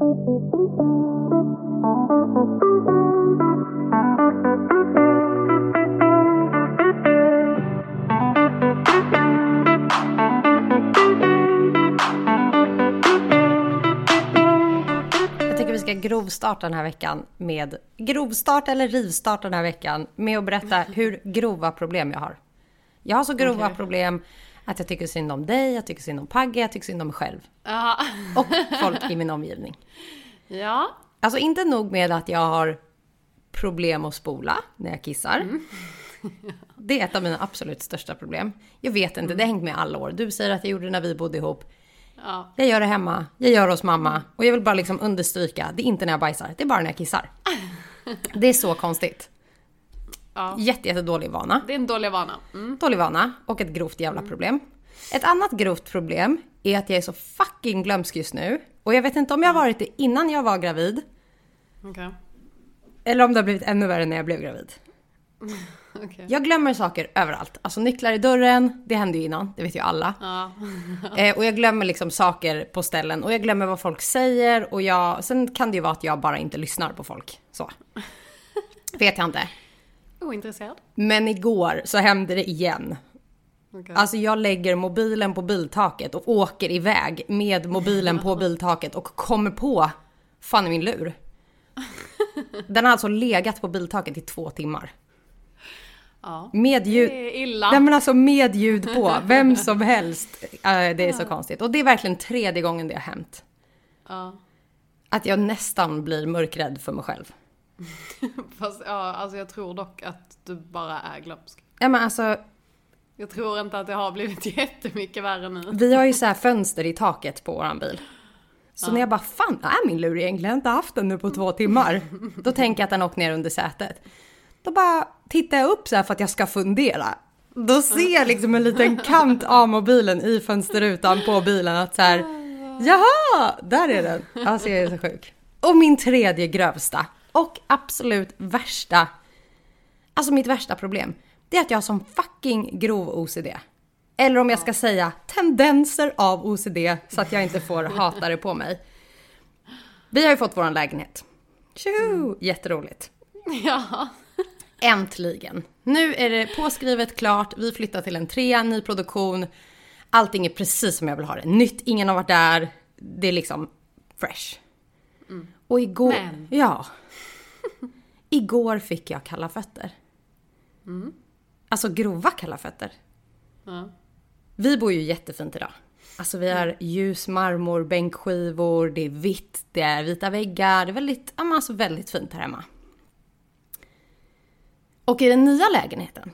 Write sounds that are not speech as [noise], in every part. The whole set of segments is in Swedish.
Grovstarta den här veckan med grovstarta eller rivstarta den här veckan med att berätta hur grova problem jag har. Jag har så grova Okej. problem att jag tycker synd om dig, jag tycker synd om Pagge, jag tycker synd om mig själv Ja. och folk i min omgivning. [laughs] ja. Alltså inte nog med att jag har problem att spola när jag kissar. [laughs] Det är ett av mina absolut största problem. Jag vet inte, det har hängt med alla år. Du säger att jag gjorde det när vi bodde ihop. Ja. Jag gör det hemma, jag gör det hos mamma. Och jag vill bara liksom understryka, det är inte när jag bajsar, det är bara när jag kissar. [laughs] Det är så konstigt. Ja. Jätte, jätte dålig vana. Det är en dålig vana. Mm. Dålig vana och ett grovt jävla problem. Ett annat grovt problem är att jag är så fucking glömsk just nu. Och jag vet inte om jag har varit det innan jag var gravid. Okej. Eller om det har blivit ännu värre när jag blev gravid. [laughs] Okej. Jag glömmer saker överallt. Alltså nycklar i dörren, det hände ju innan, det vet ju alla. Ja. [laughs] Eh, och jag glömmer liksom saker på ställen och jag glömmer vad folk säger och jag... Sen kan det ju vara att jag bara inte lyssnar på folk. Så. [laughs] Vet jag inte. Ointresserad. Men igår så hände det igen. Okej. Alltså jag lägger mobilen på biltaket och åker iväg med mobilen på biltaket och kommer på fan i min lur. [laughs] Den har alltså legat på biltaket i två timmar. Ja. Med ljud... Det är illa. Nej men alltså med ljud på, [laughs] vem som helst. Det är så konstigt. Och det är verkligen tredje gången det har hänt. Ja. Att jag nästan blir mörkrädd för mig själv. [laughs] Fast ja, alltså jag tror dock att du bara är glömsk. Ja men alltså, Jag tror inte att det har blivit [laughs] jättemycket värre nu. vi har ju så här fönster i taket på våran bil. Så när jag bara, fan är min lur egentligen? Jag har inte haft den nu på två timmar. [laughs] Då tänker jag att den åkt ner under sätet. Då bara tittar jag upp så för att jag ska fundera. Då ser jag liksom en liten kant av mobilen i fönsterrutan på bilen att så här, jaha, där är den. Alltså jag är så sjuk. Och min tredje grövsta och absolut värsta, alltså mitt värsta problem, det är att jag har som fucking grov OCD. Eller om jag ska säga tendenser av OCD så att jag inte får [laughs] hata det på mig. Vi har ju fått våran lägenhet. Tjoho! Jätteroligt. Ja. Äntligen. Nu är det påskrivet klart, vi flyttar till en trea, ny produktion. Allting är precis som jag vill ha det. Nytt, ingen har varit där. Det är liksom fresh. Och igår... Men. Ja. Igår fick jag kalla fötter. Alltså grova kalla fötter. ja. Vi bor ju jättefint idag. Alltså vi har ljus marmor, bänkskivor, det är vitt, det är vita väggar. Det är väldigt, ja alltså väldigt fint här hemma. Och i den nya lägenheten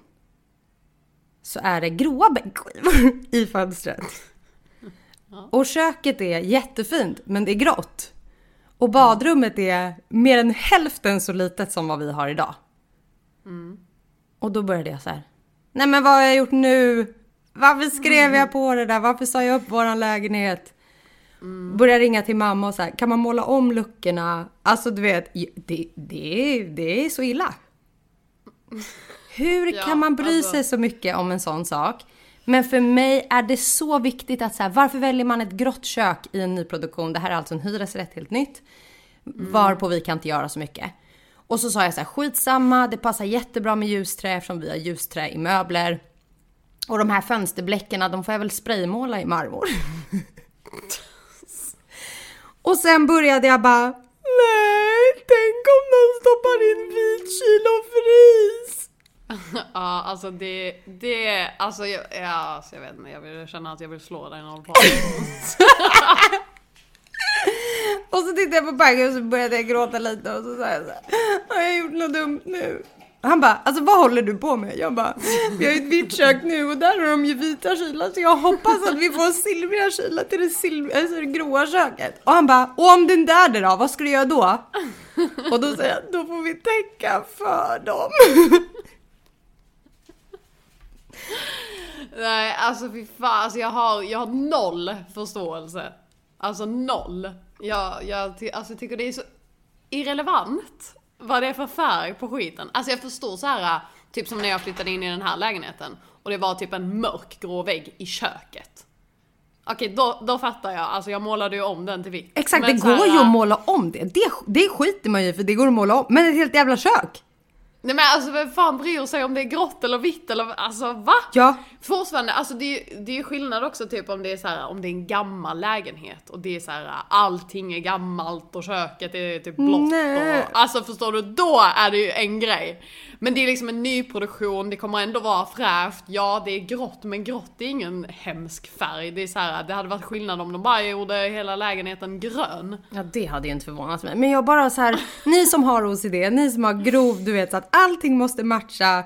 så är det gråa bänkskivor [laughs] i fönstret. Och köket är jättefint, men det är grått. Och badrummet är mer än hälften så litet som vad vi har idag. Och då började jag så här. Nej men vad har jag gjort nu? Varför skrev jag på det där? Varför sa jag upp våran lägenhet? Började ringa till mamma och så här, kan man måla om luckorna? Alltså du vet, det, det, det är så illa. [laughs] Hur Ja, kan man bry alltså- sig så mycket om en sån sak? Men för mig är det så viktigt att så här, varför väljer man ett grått kök i en nyproduktion? Det här är alltså en hyresrätt helt nytt. Varpå vi kan inte göra så mycket. Och så sa jag så här, skitsamma, det passar jättebra med ljusträ eftersom vi har ljusträ i möbler. Och de här fönsterbläckerna, de får jag väl spraymåla i marmor. [laughs] och sen började jag bara, nej, tänk om de stoppar in vit kyl och frys. [laughs] Ja, alltså det, det, alltså jag, ja, alltså jag vet inte, jag vill känna att jag vill slå dig när du [laughs] Och så tittade jag på Bagge och så började jag gråta lite och så sa jag så här, har jag gjort något dumt nu? Han bara, alltså vad håller du på med? Jag bara, vi har ju ett vitt kök nu och där har de ju vita kylar så jag hoppas att vi får silvriga kylar till det, silv- alltså det gråa köket. Och han bara, och om den där då, vad ska du göra då? Och då säger jag, då får vi täcka för dem. [laughs] [laughs] Nej, alltså fy fan, alltså jag har, jag har noll förståelse. Alltså noll. Jag, jag alltså, tycker det är så irrelevant vad det är för färg på skiten. Alltså jag förstår så här, typ som när jag flyttade in i den här lägenheten och det var typ en mörk grå vägg i köket. Okej, då, då fattar jag. Alltså jag målade ju om den till vitt. Exakt, Men det här, går ju att måla om det. det. Det skiter man ju för det går att måla om. Men ett helt jävla kök! Nej men alltså vem fan bryr sig om det är grått eller vitt eller alltså va? Ja. Fortfarande, alltså det är, det är ju skillnad också typ om det är så här, om det är en gammal lägenhet och det är så här allting är gammalt och köket är typ blått Nej. och alltså förstår du, då är det ju en grej. Men det är liksom en nyproduktion, det kommer ändå vara fräscht, ja det är grått men grått är ingen hemsk färg. Det är så här, det hade varit skillnad om de bara gjorde hela lägenheten grön. Ja, det hade ju inte förvånat mig. Men jag bara så här, ni som har OCD, ni som har grov, du vet så att allting måste matcha.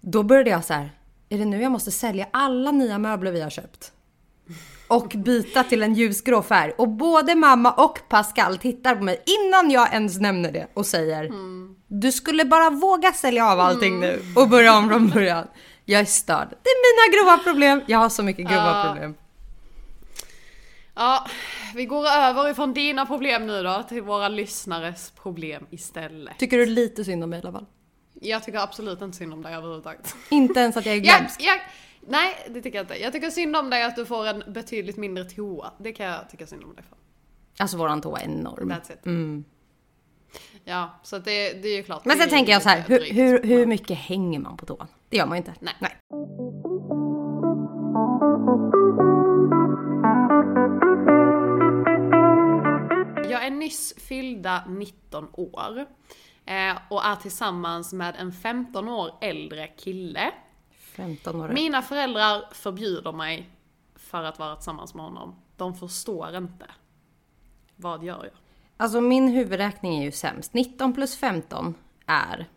Då började jag så här, är det nu jag måste sälja alla nya möbler vi har köpt? Och byta till en ljusgrå färg. Och både mamma och Pascal tittar på mig innan jag ens nämner det och säger Du skulle bara våga sälja av allting nu och börja om från början. Jag är störd. Det är mina grova problem. Jag har så mycket grova Ja. problem. Ja, vi går över ifrån dina problem nu då till våra lyssnares problem istället. Tycker du lite synd om mig i alla fall? Jag tycker absolut inte synd om dig överhuvudtaget. Inte ens att jag är [laughs] Jag, glömsk? jag, nej, det tycker jag inte. Jag tycker synd om dig att du får en betydligt mindre toa. Det kan jag tycka synd om dig för. Alltså våran toa är enorm. That's it. Mm. Ja, så det, det är ju klart. Men sen tänker jag så här, hur, drygt. hur, hur mycket hänger man på toan? Det gör man ju inte. Nej. Jag är nyss fyllda 19 år eh, och är tillsammans med en 15 år äldre kille. 15 år. Mina föräldrar förbjuder mig för att vara tillsammans med honom. De förstår inte. Vad gör jag? Alltså min huvudräkning är ju sämst. 19 plus 15 är...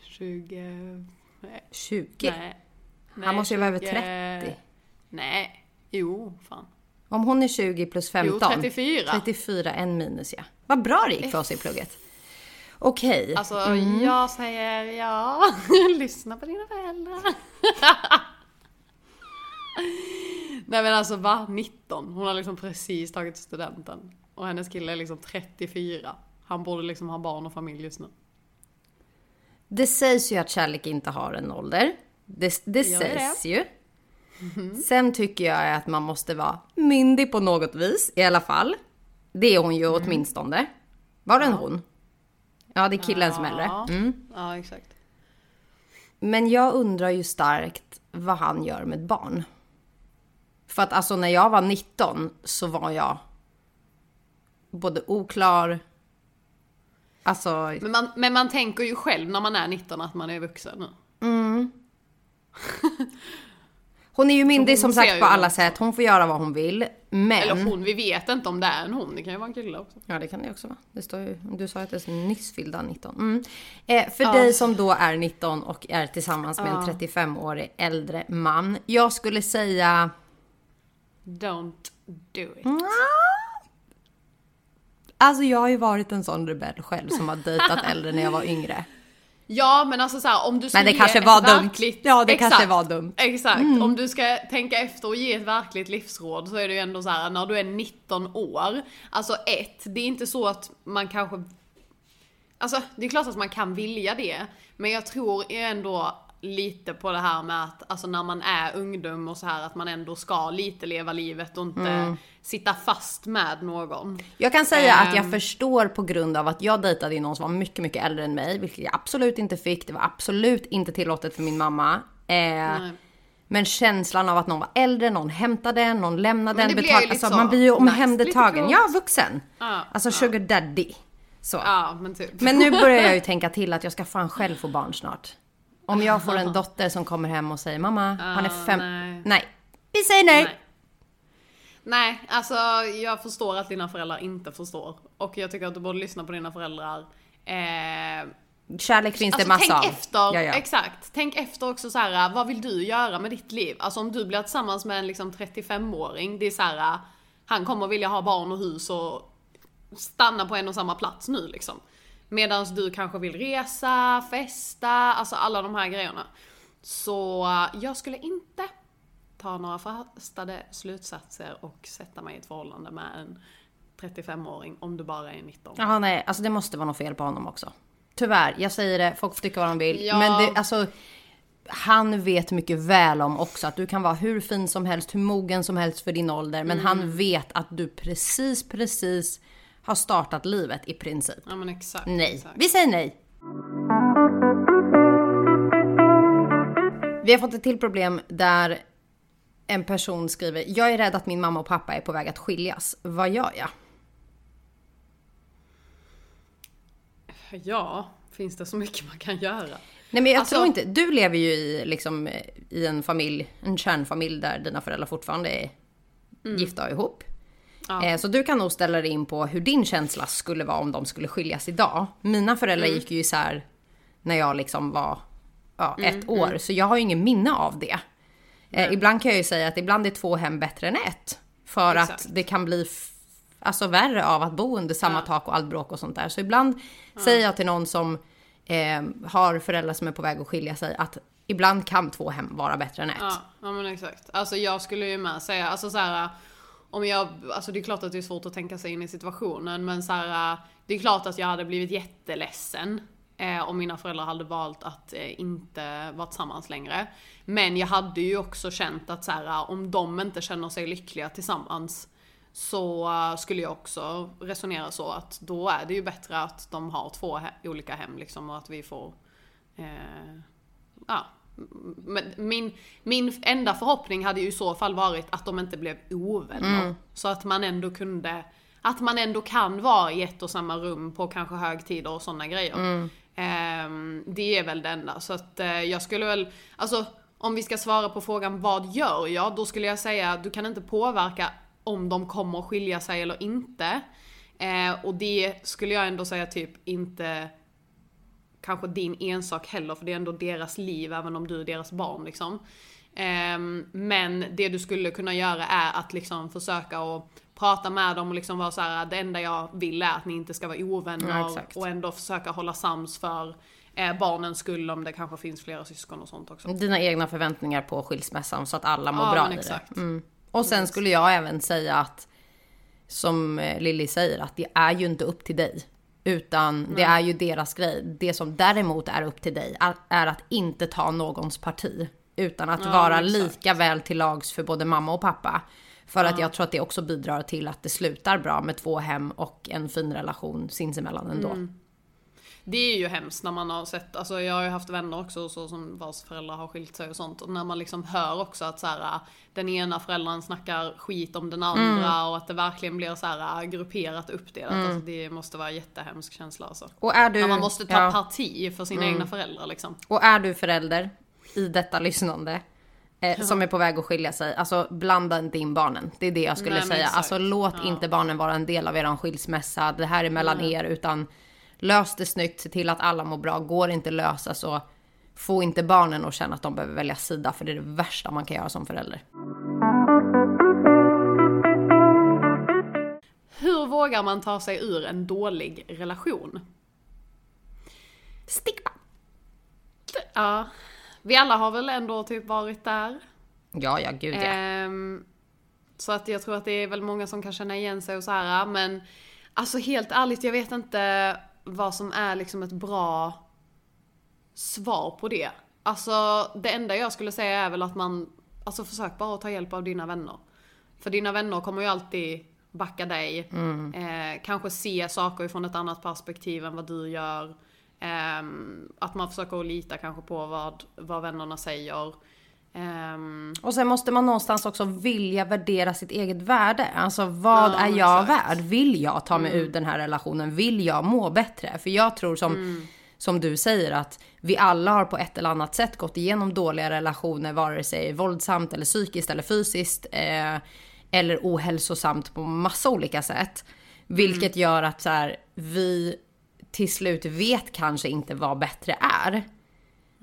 20... Nej. 20. Nej. Han måste ju vara över 20 30. Nej. Jo, fan. Om hon är 20 plus 15. Jo, 34. 34, en minus ja. Vad bra det gick för oss i plugget. Okej. Alltså, Mm. jag säger ja. [laughs] Lyssna på dina föräldrar. [laughs] Nej men alltså va? 19? Hon har liksom precis tagit studenten. Och hennes kille är liksom 34. Han borde liksom ha barn och familj just nu. Det sägs ju att kärlek inte har en ålder. Det, det sägs det? ju. Sen tycker jag att man måste vara myndig på något vis i alla fall. Det är hon ju åtminstone. Var det en hon? Ja, det är killen som är äldre. Ja. Mm. Ja, exakt. Men jag undrar ju starkt vad han gör med barn. För att alltså när jag var 19 så var jag både oklar, alltså Men man, men man tänker ju själv när man är 19 att man är vuxen nu. [laughs] hon är ju myndig hon som sagt på alla sätt. Hon får göra vad hon vill. Men... Eller hon, vi vet inte om det är en hon. Det kan ju vara en kille också. Ja, det kan det också vara. Det står ju, du sa att det är nyss fyllda 19. Mm. Eh, för Ja. dig som då är 19 och är tillsammans med en 35-årig äldre man. Jag skulle säga... Don't do it. Mm. Alltså jag har ju varit en sån rebell själv som har dejtat [laughs] äldre när jag var yngre. Ja men alltså så här, om du ska Men det ge kanske var dumt. verkligt... Ja, det Exakt. kanske var dumt. Mm. Exakt. Om du ska tänka efter och ge ett verkligt livsråd så är det ju ändå så här när du är 19 år. Alltså ett, det är inte så att man kanske... Alltså det är klart att man kan vilja det. Men jag tror ändå lite på det här med att alltså när man är ungdom och så här att man ändå ska lite leva livet och inte Mm. sitta fast med någon. Jag kan säga att jag Ehm. förstår på grund av att jag dejtade någon som var mycket, mycket äldre än mig, vilket jag absolut inte fick. Det var absolut inte tillåtet för min mamma. Eh, men känslan av att någon var äldre, någon hämtade en, någon lämnade en. alltså, så man blir ju omhändertagen. ja, vuxen. Ja, alltså sugar daddy. Så. Ja men typ. Men nu börjar jag ju [laughs] tänka till att jag ska fan själv få barn snart. Om jag får en [laughs] dotter som kommer hem och säger mamma, han är Ah, fem... nej. Nej. Vi säger nej. Nej. Nej, alltså jag förstår att dina föräldrar inte förstår. Och jag tycker att du borde lyssna på dina föräldrar. Eh, Kärlek finns det alltså, massa tänk av. efter, Ja, ja. exakt. Tänk efter också så här, vad vill du göra med ditt liv? Alltså om du blir tillsammans med en liksom 35-åring, det är så här, han kommer vilja ha barn och hus och stanna på en och samma plats nu liksom. Medan du kanske vill resa, festa, alltså alla de här grejerna. Så eh, jag skulle inte ta några förhastade slutsatser och sätta mig i ett förhållande med en 35-åring om du bara är 19. Jaha nej, alltså det måste vara något fel på honom också. Tyvärr, jag säger det, folk får tycka vad de vill. Ja. Men det, alltså, han vet mycket väl om också att du kan vara hur fin som helst, hur mogen som helst för din ålder. Men han vet att du precis, precis har startat livet i princip. Ja men exakt. Nej, Exakt. vi säger nej. Vi har fått ett till problem där en person skriver Jag är rädd att min mamma och pappa är på väg att skiljas. Vad gör jag? Ja, finns det så mycket man kan göra? Nej men jag Alltså- tror inte, du lever ju i, liksom, i en familj, en kärnfamilj där dina föräldrar fortfarande är gifta och ihop. Ja. Eh, Så du kan nog ställa dig in på hur din känsla skulle vara om de skulle skiljas idag. Mina föräldrar gick ju isär när jag liksom var ja, ett år, så jag har ju ingen minne av det. Eh, ibland kan jag ju säga att ibland är två hem bättre än ett. För Exakt. att det kan bli alltså, värre av att bo under samma Ja. tak och allt bråk och sånt där. Så ibland säger jag till någon som eh, har föräldrar som är på väg att skilja sig att ibland kan två hem vara bättre än ett. Ja, ja men exakt. Alltså jag skulle ju med säga, alltså så här, om jag, alltså det är klart att det är svårt att tänka sig in i situationen men så här, eh, det är klart att jag hade blivit jätteledsen eh, om mina föräldrar hade valt att eh, inte vara tillsammans längre. Men jag hade ju också känt att så här, eh, om de inte känner sig lyckliga tillsammans så eh, skulle jag också resonera så att då är det ju bättre att de har två he- olika hem liksom och att vi får eh, ja, min, min enda förhoppning hade ju i så fall varit att de inte blev ovänner. Så att man ändå kunde, att man ändå kan vara i ett och samma rum på kanske högtider och sådana grejer. Ehm, det är väl det enda. Så att eh, jag skulle väl, alltså om vi ska svara på frågan vad gör jag? Då skulle jag säga du kan inte påverka om de kommer att skilja sig eller inte. Eh, och det skulle jag ändå säga typ inte kanske din ensak heller, för det är ändå deras liv, även om du är deras barn liksom. Ehm, men det du skulle kunna göra är att liksom försöka att prata med dem och liksom vara så här: det enda jag vill är att ni inte ska vara ovänner Ja, och ändå försöka hålla sams för eh, barnens skull om det kanske finns flera syskon och sånt också. Dina egna förväntningar på skilsmässan så att alla mår Ja, bra i det. Mm. Och sen skulle jag även säga att, som eh, Lilly säger, att det är ju inte upp till dig. Utan det är ju deras grej. Det som däremot är upp till dig är, är att inte ta någons parti. Utan att Ja, vara exakt. lika väl till lags för både mamma och pappa. För att jag tror att det också bidrar till att det slutar bra med två hem och en fin relation sinsemellan ändå. Mm. Det är ju hemskt när man har sett, alltså jag har ju haft vänner också så som vars föräldrar har skilt sig och sånt. Och när man liksom hör också att så här, den ena föräldern snackar skit om den andra Mm. och att det verkligen blir så här grupperat uppdelat. Alltså det måste vara en jättehemsk känsla alltså. Och är du... När man måste ta ja. parti för sina egna föräldrar liksom. Och är du förälder i detta lyssnande eh, som är på väg att skilja sig, alltså blanda inte in barnen. Det är det jag skulle Nej, säga. exakt. Alltså låt Ja. inte barnen vara en del av eran skilsmässa. Det här är mellan er, utan lös det snyggt, se till att alla mår bra. Går inte lösa så få inte barnen att känna att de behöver välja sida, för det är det värsta man kan göra som förälder. Hur vågar man ta sig ur en dålig relation? Bara. Ja, vi alla har väl ändå typ varit där. Ja, ja, gud ja. Ehm, så att jag tror att det är väl många som kan känna igen sig och så här. Men alltså helt ärligt, jag vet inte vad som är liksom ett bra svar på det. Alltså det enda jag skulle säga är väl att man, alltså försök bara att ta hjälp av dina vänner. För dina vänner kommer ju alltid backa dig. Eh, kanske se saker från ett annat perspektiv än vad du gör. Ehm, att man försöker att lita kanske på vad, vad vännerna säger. Ehm, Och sen måste man någonstans också vilja värdera sitt eget värde. Alltså vad Ja, är jag exakt. värd? Vill jag ta mig ur den här relationen? Vill jag må bättre? För jag tror som, som du säger att vi alla har på ett eller annat sätt gått igenom dåliga relationer, vare sig våldsamt eller psykiskt eller fysiskt. Eh, eller ohälsosamt på massa olika sätt. Vilket gör att så här, vi till slut vet kanske inte vad bättre är.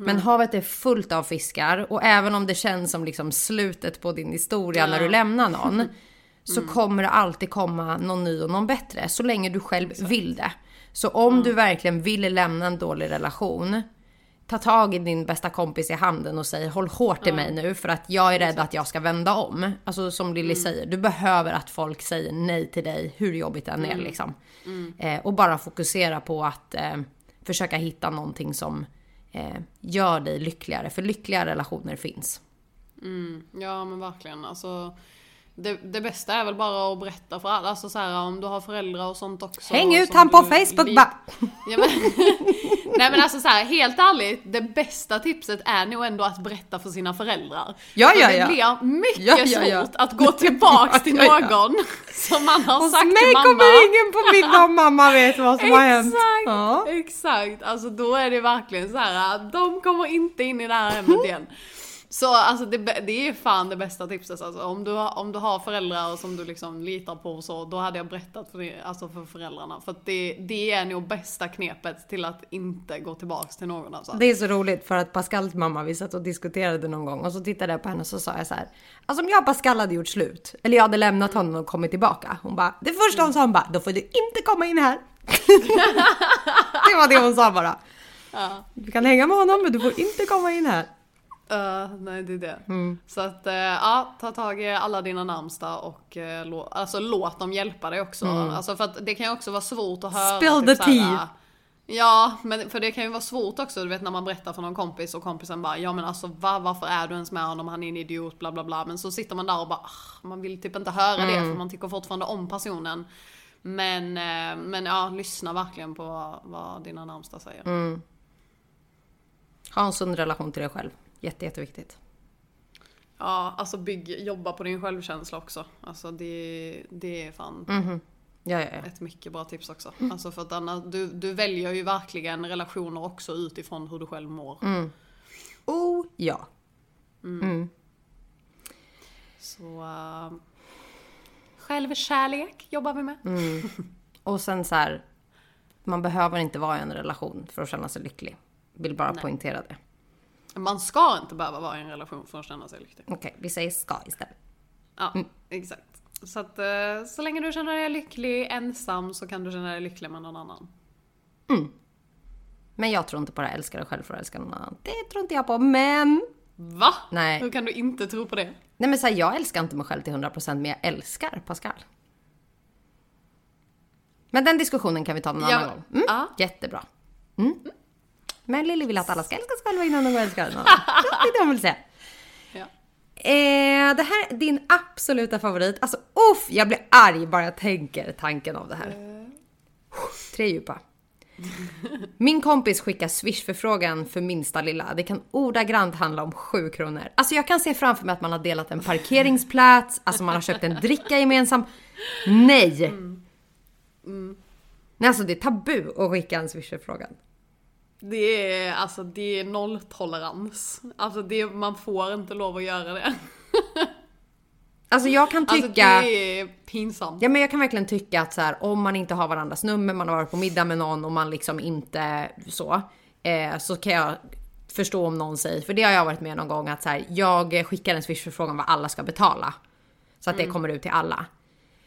Men havet är fullt av fiskar och även om det känns som liksom slutet på din historia när du lämnar någon [laughs] så kommer det alltid komma någon ny och någon bättre så länge du själv vill det. Så om du verkligen vill lämna en dålig relation ta tag i din bästa kompis i handen och säg håll hårt i mig nu för att jag är rädd att jag ska vända om. Alltså som Lilly säger, du behöver att folk säger nej till dig hur jobbigt det än är liksom. Eh, och bara fokusera på att eh, försöka hitta någonting som eh, gör dig lyckligare. För lyckliga relationer finns. Mm, ja men verkligen. Alltså, det, det bästa är väl bara att berätta för alla. Alltså så här, om du har föräldrar och sånt också. Häng ut han på Facebook bara! [laughs] Ja, men, [laughs] nej men alltså så här, helt ärligt, det bästa tipset är nog ändå att berätta för sina föräldrar. Ja, För ja, det ja. blir mycket Ja, ja, ja. svårt att gå [laughs] tillbaks till Ja, ja, ja. någon som man har Hos sagt mig till mamma. kommer ingen på middag om mamma vet vad som har hänt. Exakt, Ja. exakt. Alltså då är det verkligen så här de kommer inte in i det här hemmet igen. Så alltså det, det är fan det bästa tipset alltså. Om du, om du har föräldrar som du liksom litar på så, då hade jag berättat för, det, alltså för föräldrarna. För att det, det är nog bästa knepet till att inte gå tillbaks till någon alltså. Det är så roligt för att Pascals mamma, vi satt och diskuterade någon gång och så tittade jag på henne och så sa jag så här. Alltså om jag och Pascal hade gjort slut, eller jag hade lämnat honom och kommit tillbaka. Hon bara, det första hon sa hon bara, då får du inte komma in här. [laughs] det var det hon sa bara. Ja. Du kan hänga med honom men du får inte komma in här. Uh, nej det är det. Mm. Så att uh, ja, ta tag i alla dina närmsta och uh, lå- alltså, låt dem hjälpa dig också. Alltså för att det kan ju också vara svårt att höra. Mm. Spill typ the tea. Ja, men för det kan ju vara svårt också, du vet när man berättar för någon kompis och kompisen bara ja men alltså va, varför är du ens med honom, han är en idiot, bla bla bla. Men så sitter man där och bara ah, man vill typ inte höra det Mm. för man tycker fortfarande om personen. Men, men ja, lyssna verkligen på vad, vad dina närmsta säger. Mm. Ha en sund relation till dig själv. Jätte, jätteviktigt. Ja, alltså bygg, jobba på din självkänsla också. Alltså det, det är fan Mhm. Ja, ja, ja. ett mycket bra tips också. Alltså för att annars, du, du väljer ju verkligen relationer också utifrån hur du själv mår. Oh, ja. Så uh, självkärlek jobbar vi med. Och sen så här, man behöver inte vara i en relation för att känna sig lycklig. Vill bara poängtera det. Man ska inte behöva vara i en relation för att känna sig lycklig. Okej, vi säger ska istället. Ja, exakt. Så att eh, så länge du känner dig lycklig ensam så kan du känna dig lycklig med någon annan. Men jag tror inte på det älska dig själv för att älska någon annan. Det tror inte jag på, men... Va? Nej. Hur kan du inte tro på det? Nej men så här, jag älskar inte mig själv till 100% men jag älskar Pascal. Men den diskussionen kan vi ta någon Ja, annan gång. Mm? ja. Jättebra. Mm. Men Lilly vill att alla ska älska sig själva innan de går och älskar någon. Det är det hon vill säga. Ja. Eh, det här är din absoluta favorit. Alltså uff, jag blir arg bara jag tänker tanken av det här. Tre djupa. Min kompis skickar swish-förfrågan för minsta lilla. Det kan ordagrant handla om 7 kronor. Alltså jag kan se framför mig att man har delat en parkeringsplats, alltså man har köpt en dricka gemensamt. Nej! Nej alltså det är tabu att skicka en swish-förfrågan. Det är alltså det är nolltolerans. Alltså det, man får inte lov att göra det. [laughs] Alltså jag kan Alltså tycka... det är pinsamt. Ja men jag kan verkligen tycka att så här, om man inte har varandras nummer, man har varit på middag med någon och man liksom inte så. Eh, så kan jag förstå om någon säger, för det har jag varit med någon gång att så här, jag skickar en swishförfrågan vad alla ska betala. Så att det kommer ut till alla.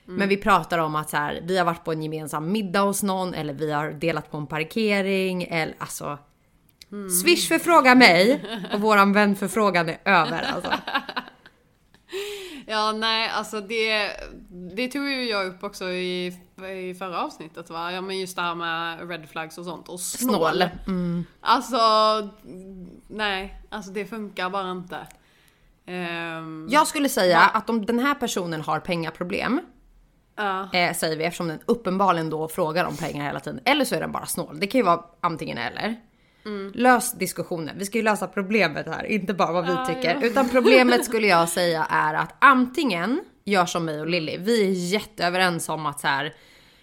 Men vi pratar om att så här, vi har varit på en gemensam middag hos någon eller vi har delat på en parkering eller alltså. Swish förfråga mig och våran vän förfrågan är över alltså. [laughs] Ja nej alltså det, det tog ju jag upp också i, i förra avsnittet va? Ja men just det här med red flags och sånt och snål. Snål. Alltså nej, alltså det funkar bara inte. Ehm, Jag skulle säga att om den här personen har pengaproblem ja. eh, säger vi eftersom den uppenbarligen då frågar om pengar hela tiden. Eller så är den bara snål. Det kan ju vara antingen eller. Lös diskussionen. Vi ska ju lösa problemet här, inte bara vad vi Ja, tycker. ja. Utan problemet [laughs] skulle jag säga är att antingen gör som mig och Lilly. Vi är jätteöverens om att så här.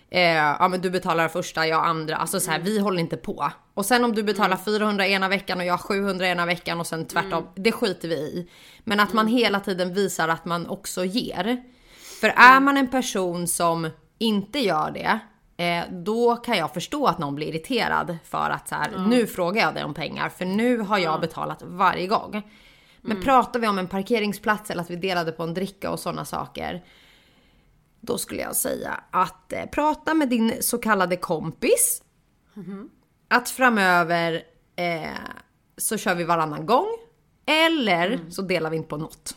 Eh, ja men du betalar första, jag andra. Alltså så här, vi håller inte på. Och sen om du betalar 400 ena veckan och jag 700 ena veckan och sen tvärtom. Det skiter vi i. Men att man hela tiden visar att man också ger. För är man en person som inte gör det, eh, då kan jag förstå att någon blir irriterad för att så här, nu frågar jag dig om pengar för nu har jag betalat varje gång. Men pratar vi om en parkeringsplats eller att vi delade på en dricka och sådana saker. Då skulle jag säga att eh, prata med din så kallade kompis. Att framöver eh, så kör vi varannan gång. Eller så delar vi inte på något.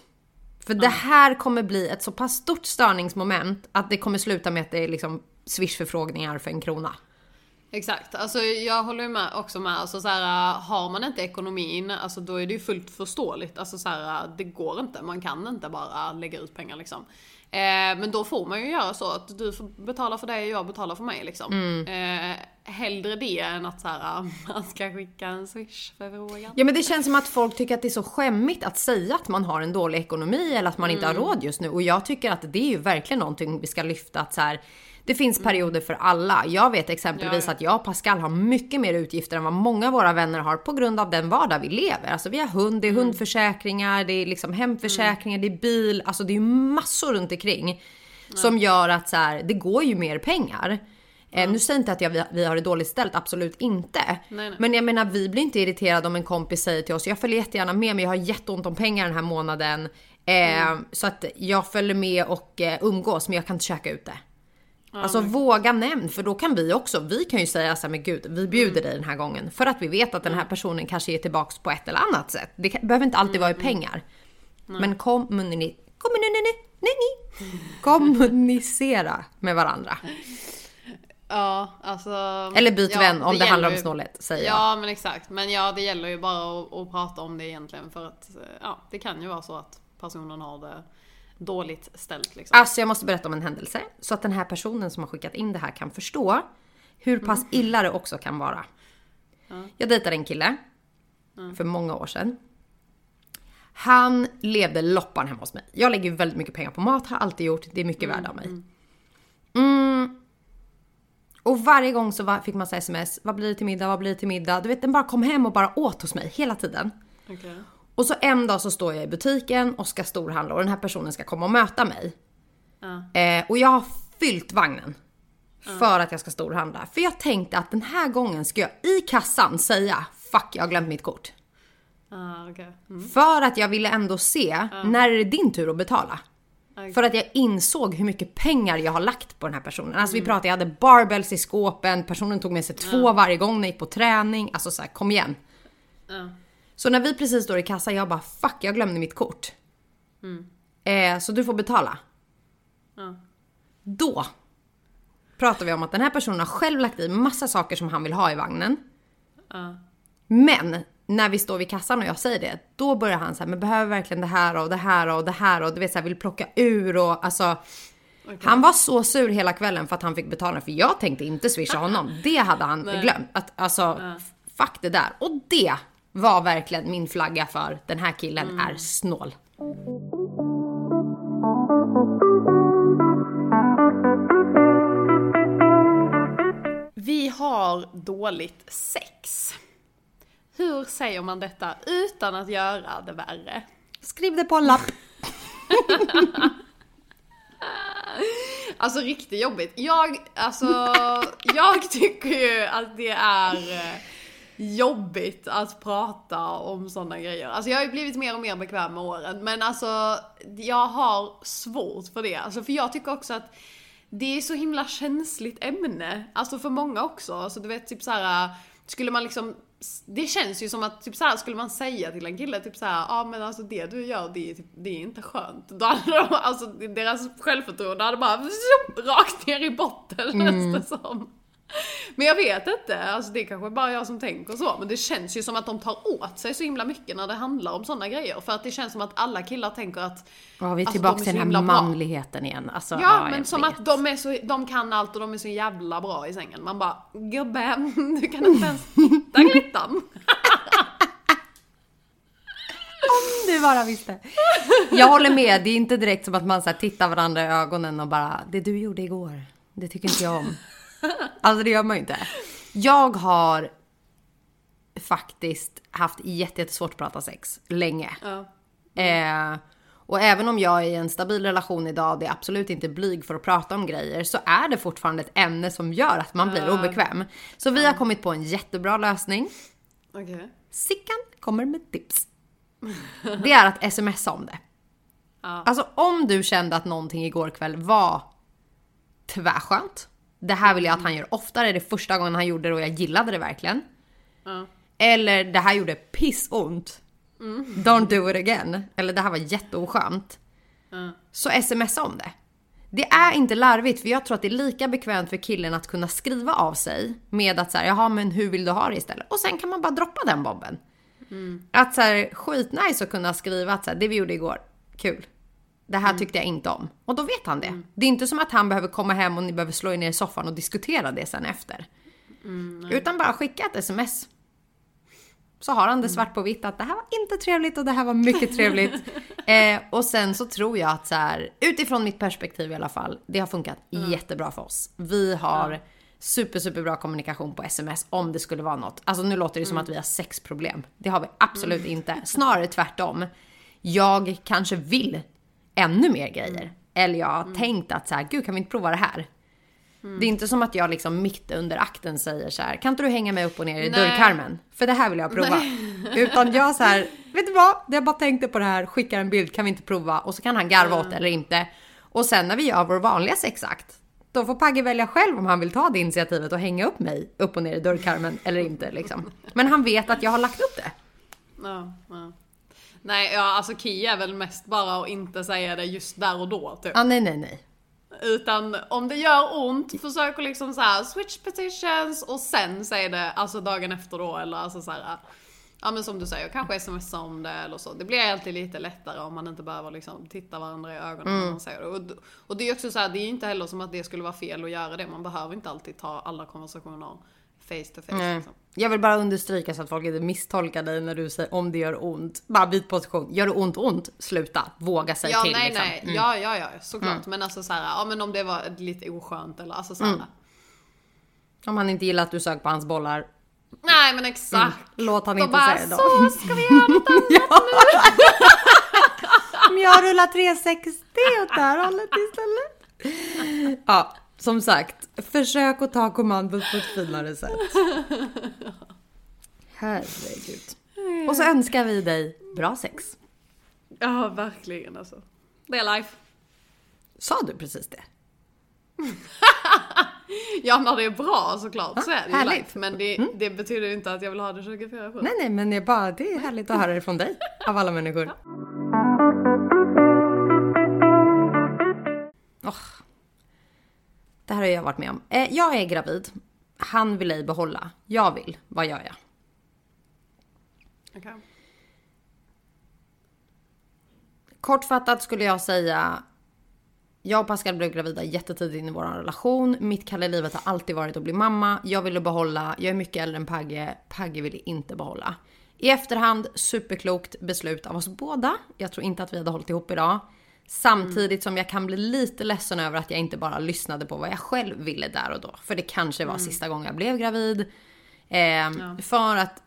För det här kommer bli ett så pass stort störningsmoment att det kommer sluta med att det är liksom swishförfrågningar för en krona. Exakt, alltså jag håller ju med också med, alltså så här, har man inte ekonomin, alltså då är det ju fullt förståeligt, alltså så här, det går inte, man kan inte bara lägga ut pengar liksom. Eh, men då får man ju göra så att du får betala för dig och jag betalar för mig liksom. Eh, hellre det än att så här, [laughs] man ska skicka en swish för frågan. Ja men det känns som att folk tycker att det är så skämmigt att säga att man har en dålig ekonomi eller att man inte har råd just nu. Och jag tycker att det är ju verkligen någonting vi ska lyfta att så här, det finns perioder för alla. Jag vet exempelvis Ja, ja. att jag och Pascal har mycket mer utgifter än vad många av våra vänner har på grund av den vardag vi lever. Alltså vi har hund, det är hundförsäkringar, det är liksom hemförsäkringar, det är bil, alltså det är ju massor runt omkring som gör att så här, det går ju mer pengar. Eh, nu säger inte att jag, vi, vi har det dåligt ställt, absolut inte. Nej, nej. Men jag menar, vi blir inte irriterade om en kompis säger till oss, jag följer jättegärna med men jag har jätteont om pengar den här månaden. Eh, Så att jag följer med och eh, umgås men jag kan inte käka ute. Alltså våga nämn, för då kan vi också, vi kan ju säga så här, men gud, vi bjuder dig den här gången. För att vi vet att den här personen kanske ger tillbaks på ett eller annat sätt. Det kan, behöver inte alltid vara i pengar. Men kommuni, kommuni, nej, nej. kommunicera med varandra. Ja, alltså. Eller byt ja, vän om det, handlar om gäller ju- snålhet, säger jag. Ja men exakt, men ja det gäller ju bara att, att prata om det egentligen för att eh, ja, det kan ju vara så att personen har det dåligt ställt liksom. Alltså jag måste berätta om en händelse så att den här personen som har skickat in det här kan förstå hur pass illa det också kan vara. Jag dejtade en kille för många år sedan. Han levde loppan hemma hos mig. Jag lägger väldigt mycket pengar på mat, har alltid gjort. Det är mycket värde av mig. Mm. Och varje gång så var, fick man så sms. Vad blir det till middag? Vad blir det till middag? Du vet, den bara kom hem och bara åt hos mig hela tiden. Okej. Och så en dag så står jag i butiken och ska storhandla och den här personen ska komma och möta mig. Ja. Eh, och jag har fyllt vagnen. För att jag ska storhandla. För jag tänkte att den här gången ska jag i kassan säga Fuck, jag har glömt mitt kort. Ah, okej. Mm. För att jag ville ändå se, när är det din tur att betala? Okej. För att jag insåg hur mycket pengar jag har lagt på den här personen. Alltså vi pratade, jag hade barbells i skåpen, personen tog med sig två varje gång när jag gick på träning. Alltså så här, kom igen. Ja. Så när vi precis står i kassan, jag bara fuck jag glömde mitt kort. Eh, så du får betala. Ja. Då pratar vi om att den här personen har själv lagt i massa saker som han vill ha i vagnen. Ja. Men när vi står vid kassan och jag säger det, då börjar han säga men behöver verkligen det här och det här och det här och du vet så här, vill plocka ur och alltså. Han var så sur hela kvällen för att han fick betala för jag tänkte inte swisha honom. Det hade han [laughs] glömt. Att, alltså fuck det där. Och det var verkligen min flagga för den här killen är snål. Vi har dåligt sex. Hur säger man detta utan att göra det värre? Skriv det på en lapp. [laughs] Alltså riktigt jobbigt. Jag, alltså, jag tycker ju att det är eh, jobbigt att prata om sådana grejer. Alltså jag har ju blivit mer och mer bekväm med åren. Men alltså, jag har svårt för det. Alltså för jag tycker också att det är så himla känsligt ämne. Alltså för många också. Alltså du vet typ så här skulle man liksom det känns ju som att typ så här, skulle man säga till en kille typ så här, ja ah, men alltså det du gör det är, typ, det är inte skönt. Då hade de, alltså deras självförtroende hade bara rakt ner i botten känns det som. Men jag vet inte, alltså det är kanske bara jag som tänker så, men det känns ju som att de tar åt sig så himla mycket när det handlar om sådana grejer. För att det känns som att alla killar tänker att Ja, vi är Alltså, tillbaka till den här bra. manligheten igen. Alltså, Ja, men jag som vet. att de, är så, de kan allt och de är så jävla bra i sängen. Man bara, gubbe, [laughs] du kan inte ens hitta glittan. [laughs] du bara visste. Jag håller med, det är inte direkt som att man så tittar varandra i ögonen och bara det du gjorde igår, det tycker inte jag om. Alltså det gör man ju inte. Jag har faktiskt haft jätte- jättesvårt att prata sex länge. Ja. Eh, och även om jag är i en stabil relation idag det är absolut inte blyg för att prata om grejer så är det fortfarande ett ämne som gör att man blir obekväm. Så vi har kommit på en jättebra lösning. Okej. Sickan kommer med tips. Det är att smsa om det. Ja. Alltså om du kände att någonting igår kväll var tvärskönt. Det här vill jag att han gör oftare. Det är första gången han gjorde det och jag gillade det verkligen. Ja. Eller det här gjorde pissont. Don't do it again. Eller det här var jätteoskönt. Ja. Så smsa om det. Det är inte larvigt för jag tror att det är lika bekvämt för killen att kunna skriva av sig med att säga jaha men hur vill du ha det istället? Och sen kan man bara droppa den bobben. Att så här, skitnice att kunna skriva att så här, det vi gjorde igår, kul. Det här tyckte jag inte om. Och då vet han det. Det är inte som att han behöver komma hem och ni behöver slå er ner i soffan och diskutera det sen efter. Utan bara skicka ett sms. Så har han det svart på vitt att det här var inte trevligt och det här var mycket trevligt. [laughs] eh, och sen så tror jag att så här, utifrån mitt perspektiv i alla fall, det har funkat jättebra för oss. Vi har super, super bra kommunikation på sms om det skulle vara något. Alltså nu låter det som att vi har sexproblem. Det har vi absolut inte. Snarare tvärtom. Jag kanske vill ännu mer grejer. Eller jag har tänkt att så här, gud kan vi inte prova det här? Det är inte som att jag liksom mitt under akten säger så här, kan inte du hänga mig upp och ner i Nej. dörrkarmen? För det här vill jag prova. [laughs] Utan jag så här, vet du vad? Jag bara tänkte på det här, skickar en bild, kan vi inte prova? Och så kan han garva åt det eller inte. Och sen när vi gör vår vanliga sexakt, då får Pagge välja själv om han vill ta det initiativet och hänga upp mig upp och ner i dörrkarmen eller inte liksom. Men han vet att jag har lagt upp det. Ja, ja. Nej, ja, alltså key är väl mest bara att inte säga det just där och då typ. Ah, nej, nej, nej. Utan om det gör ont, försök att liksom så här switch petitions och sen säg det alltså dagen efter då eller alltså så här. Ja men som du säger, kanske smsa om det eller så. Det blir alltid lite lättare om man inte behöver liksom titta varandra i ögonen när man säger det. Och, och det är också så här, det är inte heller som att det skulle vara fel att göra det. Man behöver inte alltid ta alla konversationer face to face. Nej. Liksom. Jag vill bara understryka så att folk inte misstolkar dig när du säger om det gör ont. Bara byt position. Gör det ont, ont, sluta. Våga säga Ja till. nej liksom. nej, ja ja ja såklart. Men alltså så här, ja men om det var lite oskönt eller alltså så här. Om han inte gillar att du sög på hans bollar, Nej men exakt. låt han Då inte bara säga det så ska vi göra något annat [laughs] [laughs] Om jag rullar 360 åt det här hållet istället. Ja, som sagt. Försök att ta kommandot på ett finare sätt. [laughs] Herregud. Och så önskar vi dig bra sex. Ja, verkligen alltså. Det är life. Sa du precis det? [laughs] Ja, när det är bra såklart så är det härligt. life. Men det, det betyder ju inte att jag vill ha det 24-7. Nej, nej, men det är bara det är härligt att höra det från dig [laughs] av alla människor. Åh. Det här har jag varit med om. Eh, jag är gravid. Han vill ej behålla. Jag vill. Vad gör jag? Okej. Kortfattat skulle jag säga. Jag och Pascal blev gravida jättetidigt in i vår relation. Mitt kall i livet har alltid varit att bli mamma. Jag ville behålla. Jag är mycket äldre än Pagge. Pagge ville inte behålla. I efterhand, superklokt beslut av oss båda. Jag tror inte att vi hade hållit ihop idag. Samtidigt som jag kan bli lite ledsen över att jag inte bara lyssnade på vad jag själv ville där och då. För det kanske var sista gången jag blev gravid. Eh, För att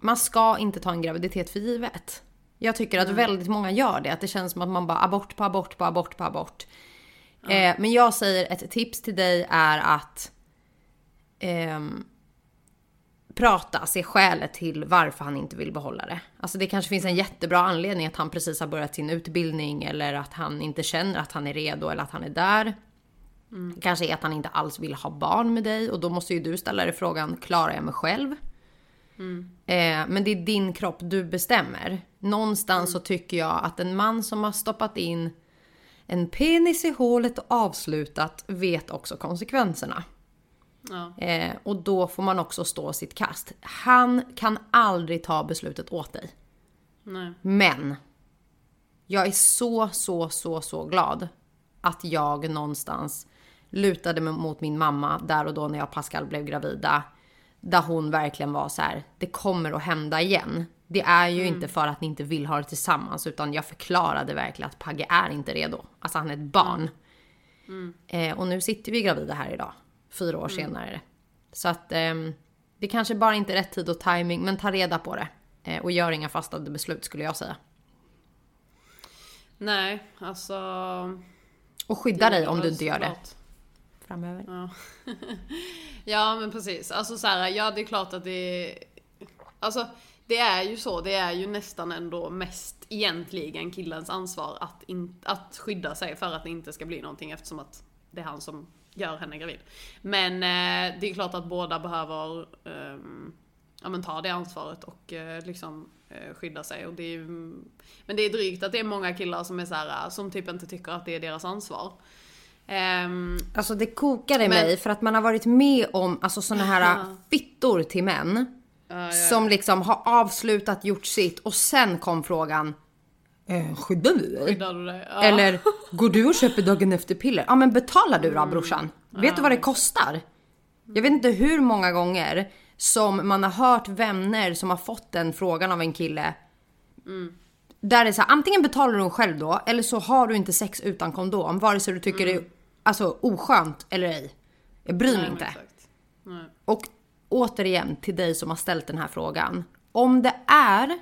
man ska inte ta en graviditet för givet. Jag tycker att väldigt många gör det. Att det känns som att man bara abort på abort på abort på abort. Eh, men jag säger ett tips till dig är att ehm, prata, se skälet till varför han inte vill behålla det. Alltså det kanske finns en jättebra anledning att han precis har börjat sin utbildning eller att han inte känner att han är redo eller att han är där. Kanske är att han inte alls vill ha barn med dig och då måste ju du ställa dig frågan, klarar jag mig själv? Eh, men det är din kropp, du bestämmer. Någonstans så tycker jag att en man som har stoppat in en penis i hålet och avslutat vet också konsekvenserna. Ja. Eh, och då får man också stå sitt kast. Han kan aldrig ta beslutet åt dig. Nej. Men jag är så, så, så, så glad att jag någonstans lutade mig mot min mamma där och då när jag och Pascal blev gravida. Där hon verkligen var så här, det kommer att hända igen. Det är ju inte för att ni inte vill ha det tillsammans utan jag förklarade verkligen att Pagge är inte redo. Alltså han är ett barn. Eh, och nu sitter vi gravida här idag, fyra år senare. Så att ehm, det kanske bara inte är rätt tid och timing men ta reda på det. Eh, och gör inga fastade beslut skulle jag säga. Nej, alltså... Och skydda dig om du inte gör det. Såklart. Framöver. Ja. [laughs] ja men precis. Alltså så här, ja det är klart att det. Alltså det är ju så, det är ju nästan ändå mest egentligen killens ansvar att, in, att skydda sig för att det inte ska bli någonting eftersom att det är han som gör henne gravid. Men eh, det är klart att båda behöver ehm, ja, men ta det ansvaret och eh, liksom eh, skydda sig. Och det är, men det är drygt att det är många killar som är så här, som typ inte tycker att det är deras ansvar. Ehm, Alltså det kokar i Men- mig för att man har varit med om alltså såna här fittor till män. Som liksom har avslutat, gjort sitt och sen kom frågan. Eh, skyddar du dig? skyddar du dig? Ja. Eller går du och köper dagen efter piller? Ja men betalar du då brorsan? Vet du vad det kostar? Jag vet inte hur många gånger som man har hört vänner som har fått den frågan av en kille. Där det är så här, antingen betalar du själv då eller så har du inte sex utan kondom. Vare sig du tycker det är alltså, oskönt eller ej. Jag bryr mig inte. Och återigen till dig som har ställt den här frågan. Om det är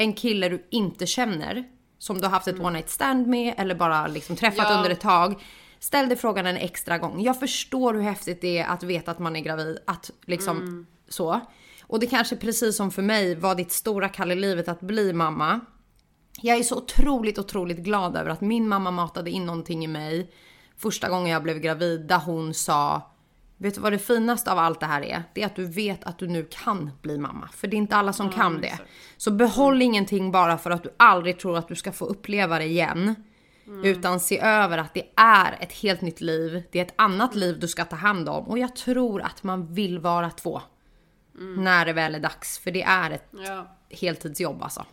en kille du inte känner, som du har haft ett one night stand med eller bara liksom träffat Ja. under ett tag. Ställ dig frågan en extra gång. Jag förstår hur häftigt det är att veta att man är gravid, att liksom så. Och det kanske precis som för mig var ditt stora kall i livet att bli mamma. Jag är så otroligt, otroligt glad över att min mamma matade in någonting i mig första gången jag blev gravid där hon sa Vet du vad det finaste av allt det här är? Det är att du vet att du nu kan bli mamma. För det är inte alla som kan det. Så behåll ingenting bara för att du aldrig tror att du ska få uppleva det igen. Utan se över att det är ett helt nytt liv. Det är ett annat liv du ska ta hand om. Och jag tror att man vill vara två. När det väl är dags. För det är ett Ja. heltidsjobb alltså.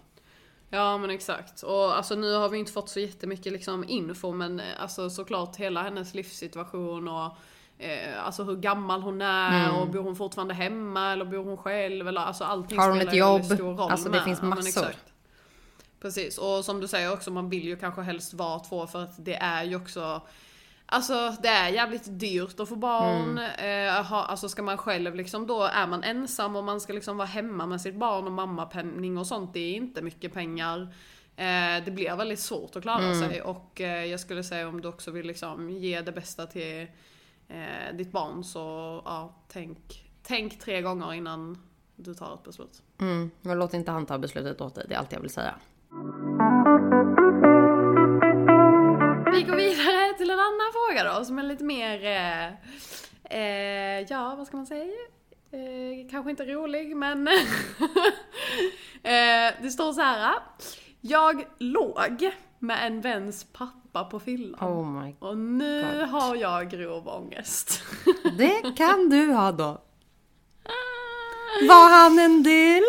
Ja men exakt. Och alltså nu har vi inte fått så jättemycket liksom info men eh, alltså såklart hela hennes livssituation och eh, alltså hur gammal hon är och bor hon fortfarande hemma eller bor hon själv eller alltså allting Mm. Har hon spelar ett jobb? stor roll Alltså, det med. finns Ja, massor. exakt. Precis och som du säger också man vill ju kanske helst vara två för att det är ju också Alltså det är jävligt dyrt att få barn. Mm. Eh, ha, alltså ska man själv liksom då, är man ensam och man ska liksom vara hemma med sitt barn och mammapenning och sånt, det är inte mycket pengar. Eh, det blir väldigt svårt att klara Mm. sig och eh, jag skulle säga om du också vill liksom ge det bästa till eh, ditt barn så ja, tänk, tänk tre gånger innan du tar ett beslut. Mm, men låt inte han ta beslutet åt dig, det är allt jag vill säga. Vi går vidare till en annan fråga då som är lite mer, eh, eh, ja vad ska man säga? Eh, kanske inte rolig men [laughs] eh, det står så här. Jag låg med en väns pappa på fyllan. Oh my Och nu God. har jag grov ångest. [laughs] Det kan du ha då. Var han en del?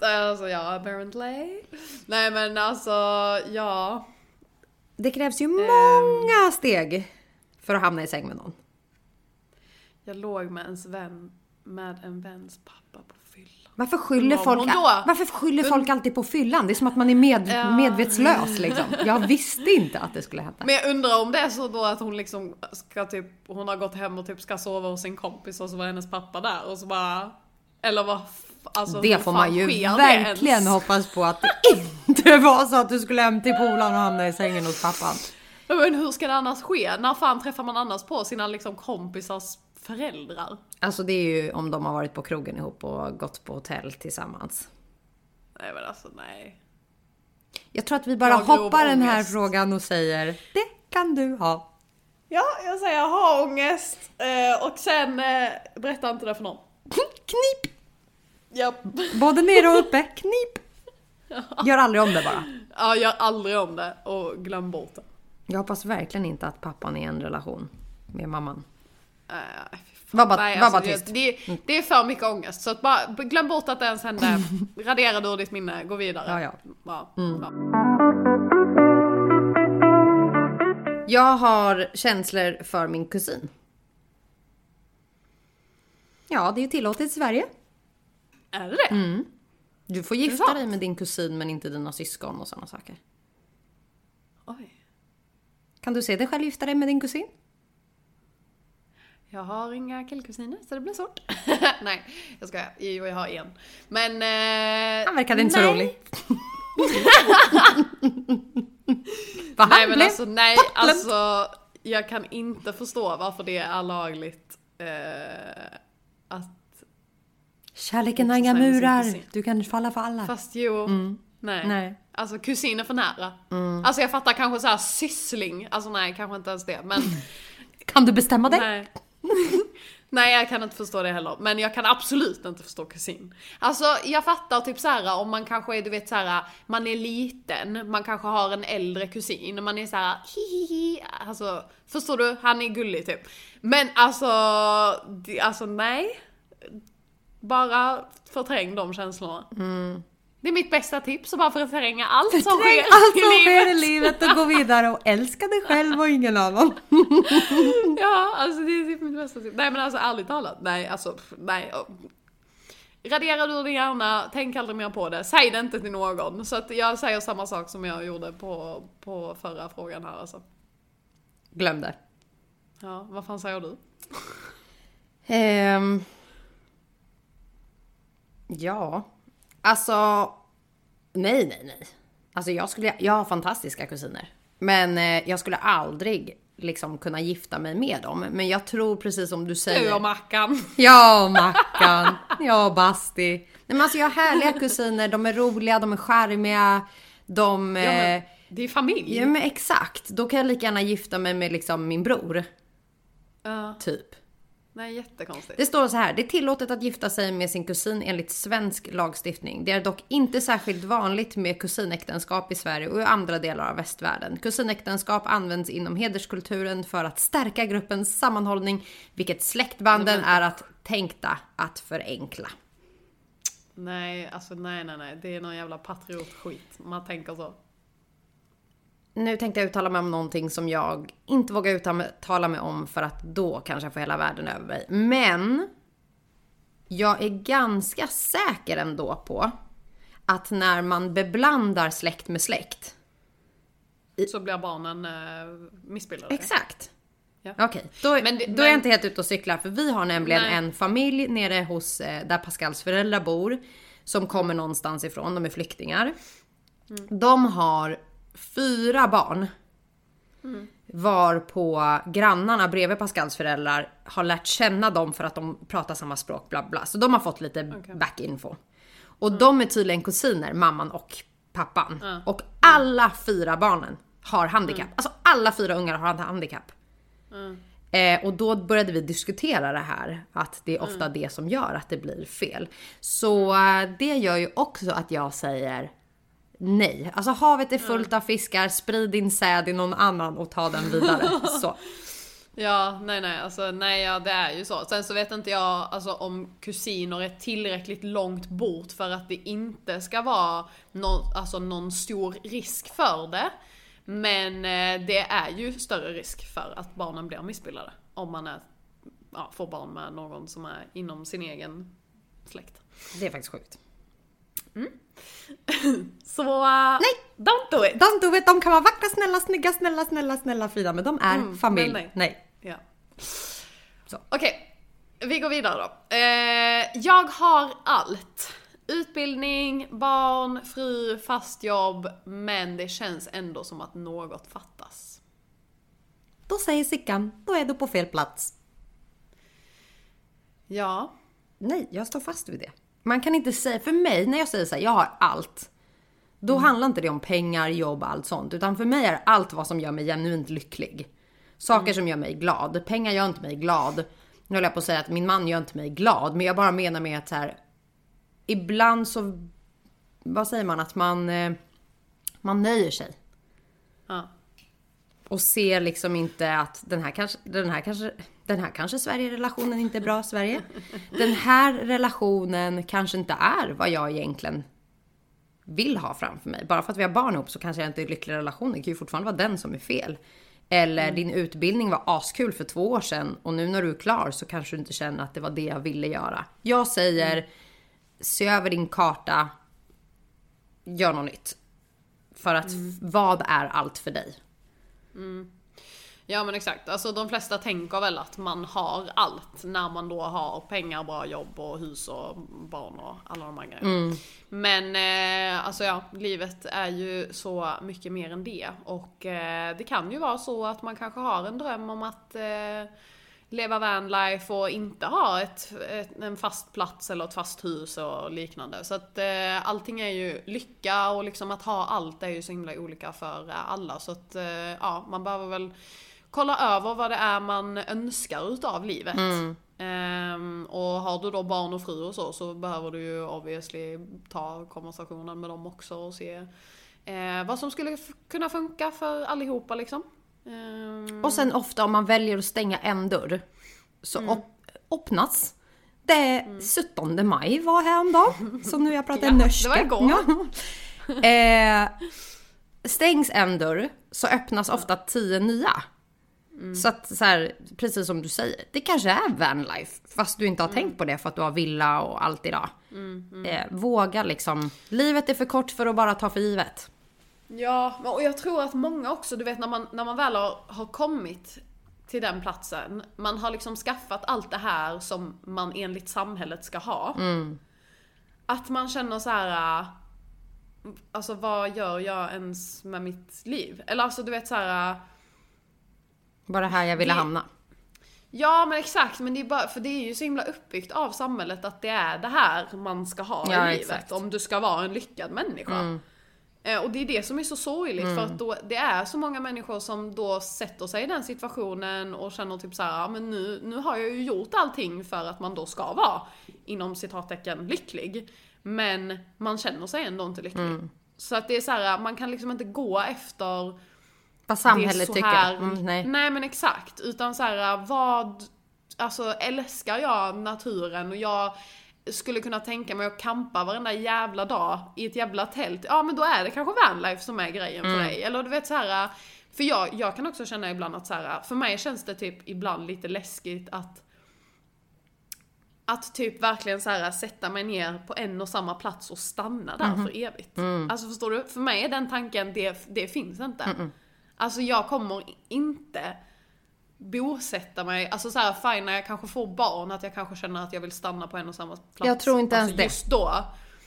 alltså ja, apparently. Nej men alltså, ja. Det krävs ju många steg för att hamna i säng med någon. Jag låg med ens vän, med en väns pappa. Varför skyller, folk, varför skyller folk alltid på fyllan? Det är som att man är med, Ja. medvetslös liksom. Jag visste inte att det skulle hända. Men jag undrar om det är så då att hon liksom ska typ, hon har gått hem och typ ska sova hos sin kompis och så var hennes pappa där och så bara... Eller vad alltså, det får man ju verkligen ens? hoppas på att det inte [laughs] var så att du skulle hem till polaren och hamna i sängen hos pappan. Men hur ska det annars ske? När fan träffar man annars på sina liksom kompisars föräldrar? Alltså det är ju om de har varit på krogen ihop och gått på hotell tillsammans. Nej men alltså nej. Jag tror att vi bara Jag hoppar den här frågan och säger det kan du ha. Ja, jag säger jag har ångest eh, och sen eh, berätta inte det för någon. [laughs] Knip! Japp. Både nere och uppe, [laughs] knip! Gör aldrig om det bara. Ja, gör aldrig om det och glöm bort det. Jag hoppas verkligen inte att pappan är i en relation med mamman. Fan. Var bara, Nej, var alltså, bara det, tyst. det, det är för mycket ångest. Så bara, glöm bort att det ens hände. [laughs] Radera det ur ditt minne. Gå vidare. Ja, ja. Ja, Mm. ja. Jag har känslor för min kusin. Ja, det är ju tillåtet i Sverige. Är det det? Mm. Du får gifta dig med din kusin men inte dina syskon och sådana saker. Oj. Kan du se dig själv gifta dig med din kusin? Jag har inga killkusiner så det blir svårt. [laughs] nej, jag ska Jo, jag har en. Men... Eh, Han verkade inte så nej. rolig. [laughs] Vad Nej han men alltså nej, alltså jag kan inte förstå varför det är lagligt eh, att, Kärleken har inga murar. Du kan falla för alla. fast jo, nej. Mm. Nej. Alltså kusin är för nära. Alltså jag fattar kanske så här syssling, alltså nej kanske inte ens det men [laughs] Kan du bestämma dig? nej. [laughs] Nej jag kan inte förstå det heller, men jag kan absolut inte förstå kusin. Alltså jag fattar typ så här om man kanske är, du vet såhär, man är liten, man kanske har en äldre kusin, och man är såhär hihihi, alltså förstår du? Han är gullig typ. Men alltså, alltså nej. Bara förträng de känslorna. Mm. Det är mitt bästa tips, att bara förtränga allt som sker Tänk allt i som sker livet. i livet och gå [laughs] vidare och älska dig själv och ingen annan. [laughs] Ja, alltså det är typ mitt bästa tips. Nej men alltså ärligt talat, nej alltså nej. Radera ur din hjärna, tänk aldrig mer på det, säg det inte till någon. Så att jag säger samma sak som jag gjorde på, på förra frågan här alltså. Glöm det. Ja, vad fan säger du? Ehm. ja, alltså. Nej, nej, nej. Alltså jag skulle, jag har fantastiska kusiner. Men eh, jag skulle aldrig liksom kunna gifta mig med dem. Men jag tror precis som du säger. Du och Mackan. Ja, Mackan. Ja, Basti. Nej, men alltså jag har härliga kusiner. De är roliga, de är charmiga. De... Ja, men, eh, det är familj. Ja men exakt. Då kan jag lika gärna gifta mig med liksom min bror. Ja, Typ. Nej jättekonstigt. Det står så här. Det är tillåtet att gifta sig med sin kusin enligt svensk lagstiftning. Det är dock inte särskilt vanligt med kusinäktenskap i Sverige och i andra delar av västvärlden. Kusinäktenskap används inom hederskulturen för att stärka gruppens sammanhållning, vilket släktbanden är att tänkta att förenkla. Nej, alltså nej nej nej. Det är någon jävla patriotskit. Man tänker så. Nu tänkte jag uttala mig om någonting som jag inte vågar uttala mig om för att då kanske jag får hela världen över mig. Men jag är ganska säker ändå på att när man beblandar släkt med släkt. Så blir barnen eh, missbildade. Exakt. Ja. Okej, då, Men då är jag men- inte helt ute och cyklar för vi har nämligen Nej. en familj nere hos eh, där Pascals föräldrar bor. Som kommer någonstans ifrån, de är flyktingar. Mm. De har fyra barn. Mm. Var på grannarna bredvid Pascals föräldrar har lärt känna dem för att de pratar samma språk bla bla. Så de har fått lite backinfo. Och de är tydligen kusiner, mamman och pappan. Och alla fyra barnen har handikapp. Alltså alla fyra ungar har handikapp. Eh, och då började vi diskutera det här, att det är ofta det som gör att det blir fel. Så eh, det gör ju också att jag säger nej. Alltså havet är fullt av fiskar, sprid din säd i någon annan och ta den vidare. [laughs] Så. Ja, nej nej, alltså nej ja, det är ju så. Sen så vet inte jag alltså, om kusiner är tillräckligt långt bort för att det inte ska vara någon, alltså, någon stor risk för det. Men eh, det är ju större risk för att barnen blir missbildade. Om man är, ja, får barn med någon som är inom sin egen släkt. Det är faktiskt sjukt. [laughs] Så Nej. don't do it! De, du vet, de kan vara vackra, snälla, snygga, snälla, snälla, snälla, fina, men de är Mm, familj. nej. nej. Ja. Okej, vi går vidare då. Eh, jag har allt. Utbildning, barn, fru, fast jobb, men det känns ändå som att något fattas. Då säger Sickan, då är du på fel plats. Ja, Nej, jag står fast vid det. Man kan inte säga, för mig när jag säger så här, jag har allt. Då handlar inte det om pengar, jobb, allt sånt. Utan för mig är allt vad som gör mig genuint lycklig. Saker som gör mig glad. Pengar gör inte mig glad. Nu håller jag på att säga att min man gör inte mig glad. Men jag bara menar med att så här. Ibland så, vad säger man, att man, eh, man nöjer sig. ja. Och ser liksom inte att den här kanske, den här kanske, den här kanske Sverige-relationen inte är bra Sverige. Den här relationen kanske inte är vad jag egentligen vill ha framför mig. Bara för att vi har barn ihop så kanske jag inte är i lycklig relation. Det kan ju fortfarande vara den som är fel. Eller din utbildning var askul för två år sedan och nu när du är klar så kanske du inte känner att det var det jag ville göra. Jag säger, se över din karta, gör något nytt. För att vad är allt för dig? Ja men exakt, alltså de flesta tänker väl att man har allt när man då har pengar, bra jobb och hus och barn och alla de här grejerna. Men eh, alltså ja, livet är ju så mycket mer än det. Och eh, det kan ju vara så att man kanske har en dröm om att eh, leva vanlife och inte ha ett, ett, en fast plats eller ett fast hus och liknande. Så att eh, allting är ju lycka och liksom att ha allt är ju så himla olika för alla. Så att eh, ja, man behöver väl kolla över vad det är man önskar utav livet. Ehm, och har du då barn och fru och så, så behöver du ju obviously ta konversationen med dem också och se eh, vad som skulle kunna funka för allihopa liksom. Ehm, Och sen ofta om man väljer att stänga en dörr så Mm. öppnas det 17 maj var häromdagen. Så nu jag pratar [laughs] Ja, norska. det var igår. Ja. [laughs] Eh, stängs en dörr så öppnas ofta tio nya. Mm. Så att så här, precis som du säger, det kanske är vanlife fast du inte Mm. har tänkt på det för att du har villa och allt idag. Eh, våga liksom, livet är för kort för att bara ta för givet. Ja, och jag tror att många också, du vet när man, när man väl har, har kommit till den platsen, man har liksom skaffat allt det här som man enligt samhället ska ha. Att man känner så här. äh, alltså vad gör jag ens med mitt liv? Eller alltså du vet så här. Äh, Bara här jag ville Det- hamna. Ja men exakt, men det är bara, för det är ju så himla uppbyggt av samhället att det är det här man ska ha Ja, i livet. exakt. Om du ska vara en lyckad människa. Eh, Och det är det som är så sorgligt för att då, det är så många människor som då sätter sig i den situationen och känner typ så här, ja men nu, nu har jag ju gjort allting för att man då ska vara inom citattecken lycklig. Men man känner sig ändå inte lycklig. Så att det är så här, man kan liksom inte gå efter Vad samhället tycker. här- Mm, nej. nej men exakt, utan så här vad, alltså älskar jag naturen och jag skulle kunna tänka mig att campa varenda jävla dag i ett jävla tält, ja men då är det kanske vanlife som är grejen för dig. Eller du vet så här. för jag, jag kan också känna ibland att så här, för mig känns det typ ibland lite läskigt att att typ verkligen så här sätta mig ner på en och samma plats och stanna där för evigt. Alltså förstår du? För mig är den tanken, det, det finns inte. Alltså jag kommer inte bosätta mig, alltså så här, fine när jag kanske får barn att jag kanske känner att jag vill stanna på en och samma plats. Jag tror inte ens alltså, det. Just då.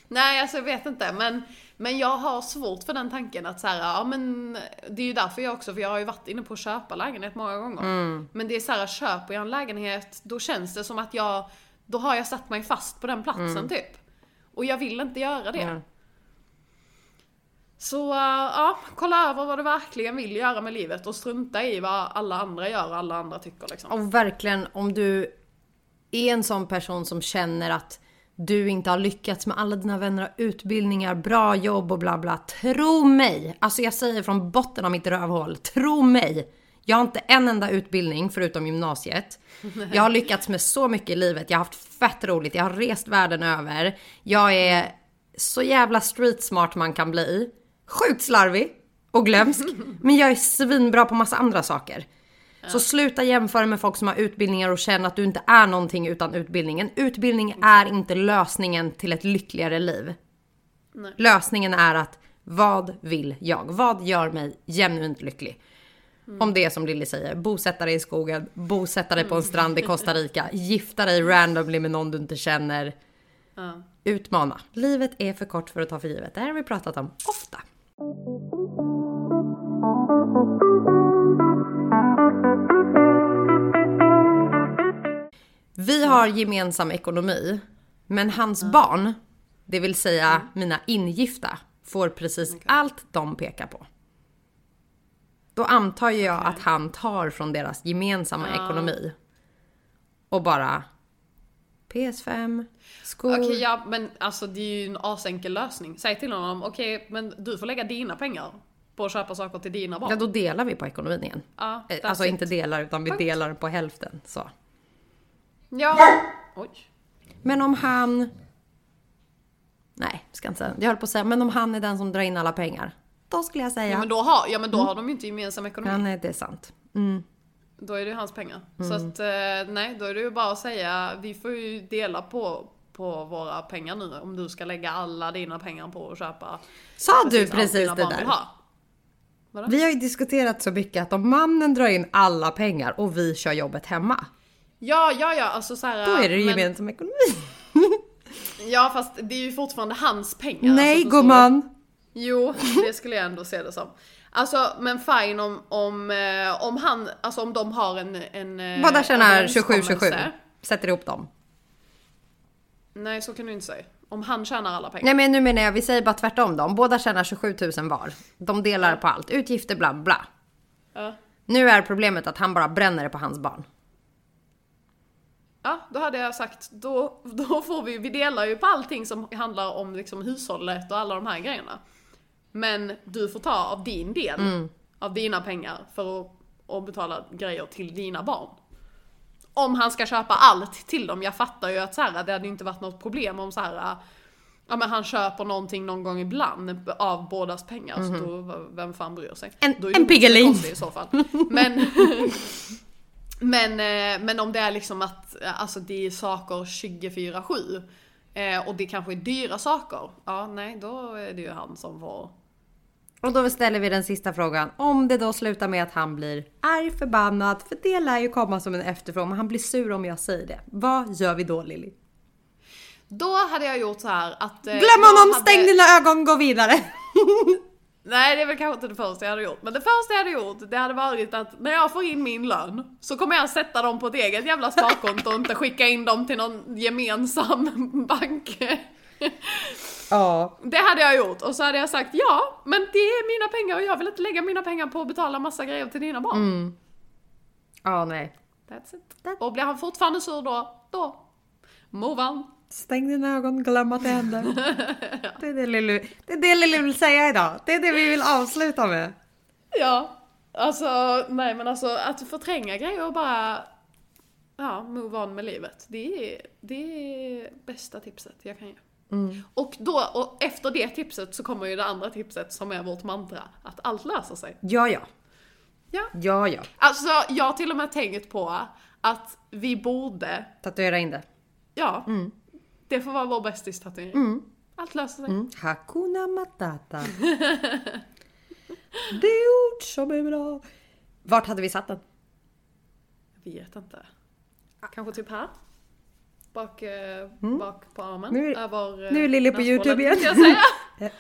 Nej alltså jag vet inte men, men jag har svårt för den tanken att så här, ja men det är ju därför jag också, för jag har ju varit inne på att köpa lägenhet många gånger. Mm. Men det är så här, köper jag en lägenhet då känns det som att jag, då har jag satt mig fast på den platsen typ. Och jag vill inte göra det. Mm. Så äh, ja, kolla över vad du verkligen vill göra med livet och strunta i vad alla andra gör och alla andra tycker liksom. Och verkligen om du är en sån person som känner att du inte har lyckats med alla dina vänner har utbildningar, bra jobb och bla bla. Tro mig! Alltså jag säger från botten av mitt rövhål, tro mig! Jag har inte en enda utbildning förutom gymnasiet. [laughs] Jag har lyckats med så mycket i livet. Jag har haft fett roligt. Jag har rest världen över. Jag är så jävla street smart man kan bli. Sjukt slarvig och glömsk. [laughs] Men jag är svinbra på massa andra saker. Så sluta jämföra med folk som har utbildningar och känn att du inte är någonting utan utbildning. En utbildning är inte lösningen till ett lyckligare liv. Nej. Lösningen är att vad vill jag? Vad gör mig genuint lycklig? Om det är som Lilly säger, bosätta dig i skogen, bosätta dig på en strand i Costa [laughs] Rica, gifta dig randomly med någon du inte känner. Ja. Utmana. Livet är för kort för att ta för givet. Det här har vi pratat om ofta. Vi har gemensam ekonomi, men hans barn, det vill säga mina ingifta, får precis allt de pekar på. Då antar jag att han tar från deras gemensamma ekonomi och bara PS5, skor. Okej ja men alltså det är ju en asenkel lösning. Säg till honom, okej men du får lägga dina pengar på att köpa saker till dina barn. Ja, då delar vi på ekonomin igen. Ja, Eh, Alltså it. inte delar, utan vi Punkt. delar på hälften. Så. Ja. Oj. Men om han... Nej, ska inte säga. Jag höll på att säga, men om han är den som drar in alla pengar. Då skulle jag säga... Ja men då har, ja, men då har de ju inte gemensam ekonomi. Ja, nej, det är sant. Mm. Då är det ju hans pengar. Mm. Så att eh, nej, då är det ju bara att säga, vi får ju dela på, på våra pengar nu om du ska lägga alla dina pengar på att köpa Sa du allt precis det där? Vadå? Vi har ju diskuterat så mycket att om mannen drar in alla pengar och vi kör jobbet hemma. Ja, ja, ja, alltså så här, Då är det men- gemensam ekonomi. [laughs] Ja fast det är ju fortfarande hans pengar. Nej alltså, du? gumman! Jo, det skulle jag ändå se det som. Alltså men fine om, om, eh, om han, alltså om de har en... en eh, Båda tjänar 27-27. överenskommelse. Sätter ihop dem. Nej så kan du inte säga. Om han tjänar alla pengar. Nej men nu menar jag, vi säger bara tvärtom då. Om båda tjänar 27 000 var. De delar på allt. Utgifter bla bla. Ja. Nu är problemet att han bara bränner det på hans barn. Ja, då hade jag sagt, då, då får vi, vi delar ju på allting som handlar om liksom hushållet och alla de här grejerna. Men du får ta av din del, Mm. av dina pengar för att, att betala grejer till dina barn. Om han ska köpa allt till dem, jag fattar ju att så här, det hade inte varit något problem om så här. Ja men han köper någonting någon gång ibland av bådas pengar, så då, vem fan bryr sig? Mhm. En- då är en Piggelin. i så fall. Men, [laughs] men, eh, men om det är liksom att alltså det är saker 24-7 eh, och det kanske är dyra saker, ja nej då är det ju han som får Och då ställer vi den sista frågan. Om det då slutar med att han blir arg, förbannad, för det lär ju komma som en efterfrågan, men han blir sur om jag säger det. Vad gör vi då Lilly? Då hade jag gjort så här att... eh, Glöm honom, hade- stäng dina ögon, gå vidare! [laughs] Nej det är väl kanske inte det första jag hade gjort, men det första jag hade gjort det hade varit att när jag får in min lön så kommer jag sätta dem på ett eget jävla sparkonto och inte skicka in dem till någon gemensam [laughs] bank. Ja. Det hade jag gjort och så hade jag sagt ja, men det är mina pengar och jag vill inte lägga mina pengar på att betala massa grejer till dina barn. Ja, nej. That's it. Och blir han fortfarande sur då, då move on. Stäng dina ögon, glöm att det händer. [laughs] Det är det Lilly, det är det Lilly vill säga idag. Det är det vi vill avsluta med. Ja, alltså nej men alltså att förtränga grejer och bara ja, move on med livet. Det är det är bästa tipset jag kan ge. Och då, och efter det tipset så kommer ju det andra tipset som är vårt mantra, att allt löser sig. Ja, ja. Ja. Ja, ja. Alltså jag har till och med tänkt på att vi borde, Tatuera in det. ja, det får vara vår bästis tatuering. Allt löser sig. Mm. Hakuna Matata. [laughs] Det ord som är bra. Vart hade vi satt den? Jag vet inte. Kanske typ här? Bak, eh, bak på armen. Nu över, eh, nu är Lilly på YouTube igen. [laughs]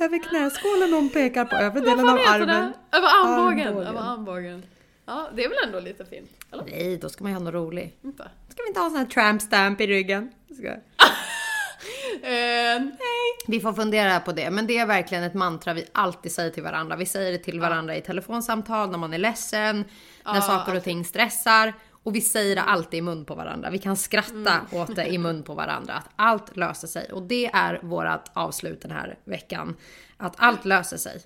Över knäskålen hon pekar på övre Vad delen fan av armen. det? Över armbågen. Armbågen. Över armbågen. Ja, det är väl ändå lite fint? Eller? Nej, då ska man ju ha något roligt. Inte? Ska vi inte ha en sån här tramp stamp i ryggen? Ska. [laughs] Eh, nej. Vi får fundera på det, men det är verkligen ett mantra vi alltid säger till varandra. Vi säger det till varandra i telefonsamtal, när man är ledsen, när Ja, saker och ting stressar. Och vi säger det alltid i mun på varandra. Vi kan skratta åt det i mun på varandra. Att allt löser sig. Och det är vårat avslut den här veckan. Att allt löser sig.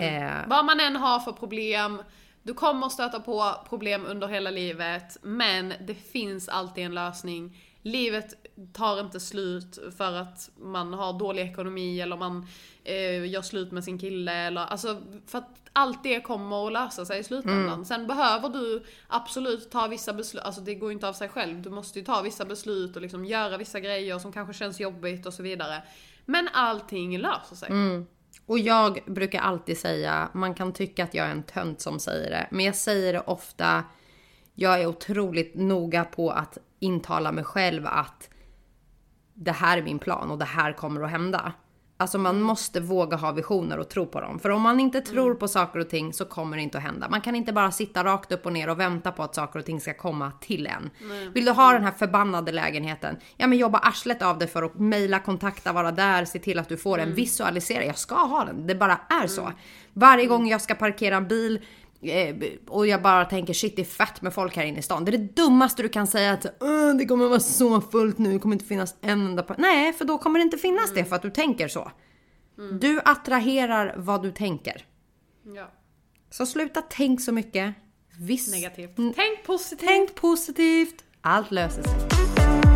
Eh, Vad man än har för problem, du kommer stöta på problem under hela livet, men det finns alltid en lösning. Livet tar inte slut för att man har dålig ekonomi eller man eh, gör slut med sin kille eller alltså för att allt det kommer att lösa sig i slutändan. Sen behöver du absolut ta vissa beslut, alltså det går ju inte av sig själv. Du måste ju ta vissa beslut och liksom göra vissa grejer som kanske känns jobbigt och så vidare. Men allting löser sig. Och jag brukar alltid säga, man kan tycka att jag är en tönt som säger det, men jag säger det ofta. Jag är otroligt noga på att intala mig själv att det här är min plan och det här kommer att hända. Alltså man måste våga ha visioner och tro på dem. För om man inte tror på saker och ting så kommer det inte att hända. Man kan inte bara sitta rakt upp och ner och vänta på att saker och ting ska komma till en. Vill du ha den här förbannade lägenheten? Ja men jobba arslet av det för att mejla, kontakta, vara där, se till att du får en. Visualisera, jag ska ha den. Det bara är så. Varje gång jag ska parkera en bil och jag bara tänker shit det är fett med folk här inne i stan. Det är det dummaste du kan säga att "Åh, det kommer vara så fullt nu, det kommer inte finnas en enda par-" Nej, för då kommer det inte finnas det för att du tänker så. Du attraherar vad du tänker. Ja. Så sluta tänk så mycket. Visst. Negativt. Mm. Tänk positivt. Tänk positivt. Allt löser sig.